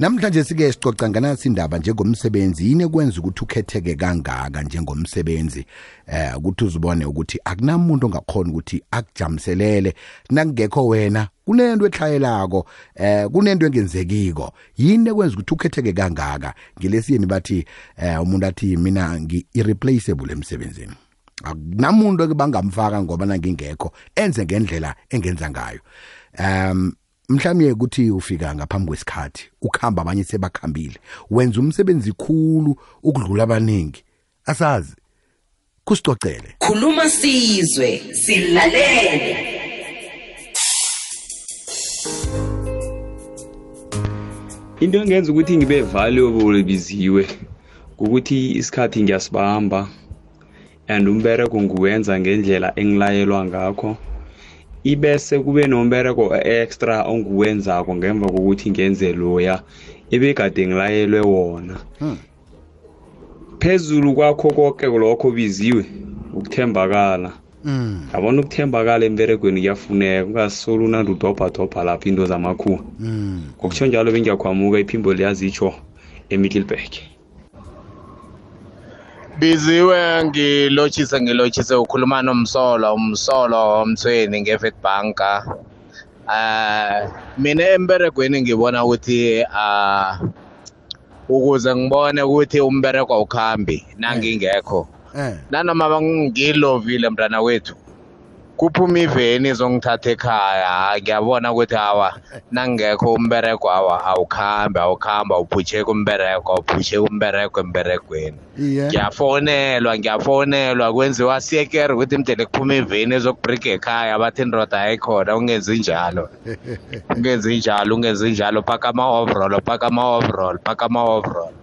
namhlanje sike sicoca nganasi indaba njengomsebenzi. Yini ekwenza ukuthi ukhetheke kangaka njengomsebenzi? Eh ukuthi uzibone ukuthi akunamuntu ongakhona ukuthi akujamiselele nakungekho wena kunento etlhayelako eh kunento engenzekiko. Yini ekwenza ukuthi ukhetheke kangaka? Ngelesiyeni bathi eh umuntu athi mina ngi-irreplaceable emsebenzini. Akunamuntu bangamfaka ngoba nangingekho enze ngendlela engenza ngayo. Um mhlawumbe ukuthi ufika ngaphambi kwesikhathi ukuhamba abanye sebakhambile wenza umsebenzi khulu ukudlula abaningi. Asazi kusicocele. Khuluma sizwe silalele. Into engenza ukuthi ngibe valuable biziwe ukuthi isikhathi ngiyasibamba and umbereko nguwenza ngendlela engilayelwa ngakho. Ibese kube nombereko extra onguwenzako ngemva kokuthi ngenze loya ebekade ngilayelwe wona. Phezulu kwakho konke lokho biziwe ukuthembakala. Mm yabona ukuthembakala emberegweni kuyafuneka ungasoli unandi udobhadobha lapho into zamakhuwa mm ngokutsho njalo bengiyakhwamuka iphimbo liyazitsho emiddleburg. Biziwe ngilotshise ngilotshise ukhuluma nomsolo umsolo mthweni ngevetbank eh mina emberegweni ngibona ukuthi ah ukuze ngibone ukuthi umbereko awukhambi nangingekho. Eh nanoma bangilovile mntana wethu kuphuma iveni izongithatha ekhaya. Ngiyabona ukuthi hawa nangekho umbereko awa awukhambi awukhambi awuphutsheki umbereko awuphutsheki umbereko emberegweni. Iye. Ngiyafonelwa ngiyafonelwa kwenziwa siyekere ukuthi mdele kuphuma iveni ezokubhrika ekhaya bathi indoda ayikhona ungenzi njalo. Ungenzi njalo ungenzi njalo phaka ama-overall phaka ama-overall phaka ama-overall.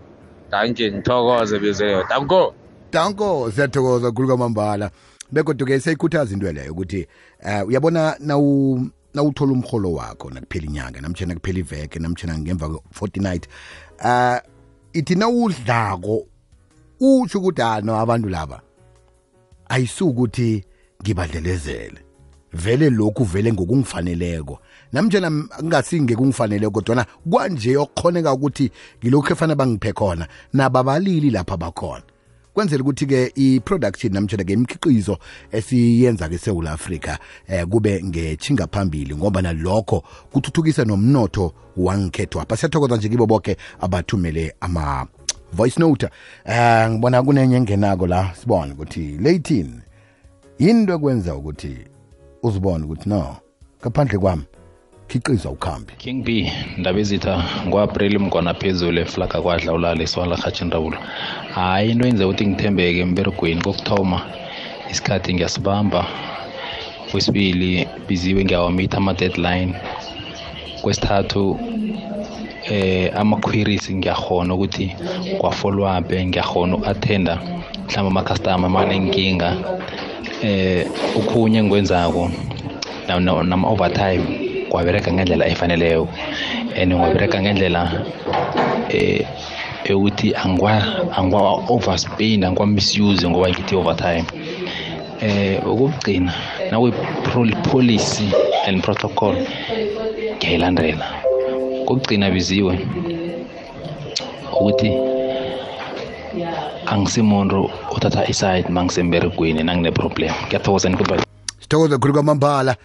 Danke ngithokoze bizeyo danko! Danko siyathokoza khulu kwamambala. Begodwa-ke siyayikhuthaza into leyo ukuthi uh, uyabona nawu nawuthola umholo wakho nakuphela inyanga namtshana kuphela iveke namtshana ngemva kwe-fortnight uh ithi nawudlako utsho ukuthi ano abantu laba ayisukuthi ngibadlelezele. Vele lokhu vele ngokungifaneleko. Namtshana m- kungasingekukungifaneleko kodwana kwanje okukhoneka ukuthi ngilokhu efana bangiphe khona nababalili lapha bakhona. Kwenzela ukuthi-ke i-production namtshana-ke imikhiqizo esiyenza-ke esewula afrika eh, kube ngetshinga phambili ngoba nalokho kuthuthukisa nomnotho wangikhethwapha siyathokoza nje kibo bonke abathumele ama voice note. Eh ngibona kunenye engenako la sibone ukuthi leyithini yinto ekwenza ukuthi uzibone ukuthi no ngaphandle kwami khiqiza ukhambi. King b ndaba ezitha ngo-april mngwana phezulu eflaga kwadla ulala iswala rhatshindawulo hayi into yenza ukuthi ngithembeke emberegweni kokuthoma isikhathi ngiyasibamba. Kwesibili biziwe ngiyawamitha ama-deadline. Kwesithathu eh ama-queries ngiyakhona ukuthi kwa-follow-up ngiyakhona uku-attenda mhlawumbe ama-customer manenkinga eh okhunye engikwenzako na- na- nama-overtime. Kwabereka ngendlela efaneleyo and kwabereka ngendlela eh yokuthi angwa-overspend angwa-misuse ngoba ngithi overtime. Eh ukugcina nawe-policy and protocol ngiyayilandela. Kokugcina biziwe ukuthi angisimuntu othatha iside mangisemberegweni nangine-problem. Ngiyathokoza nikuba sithokoza khulu kwamambala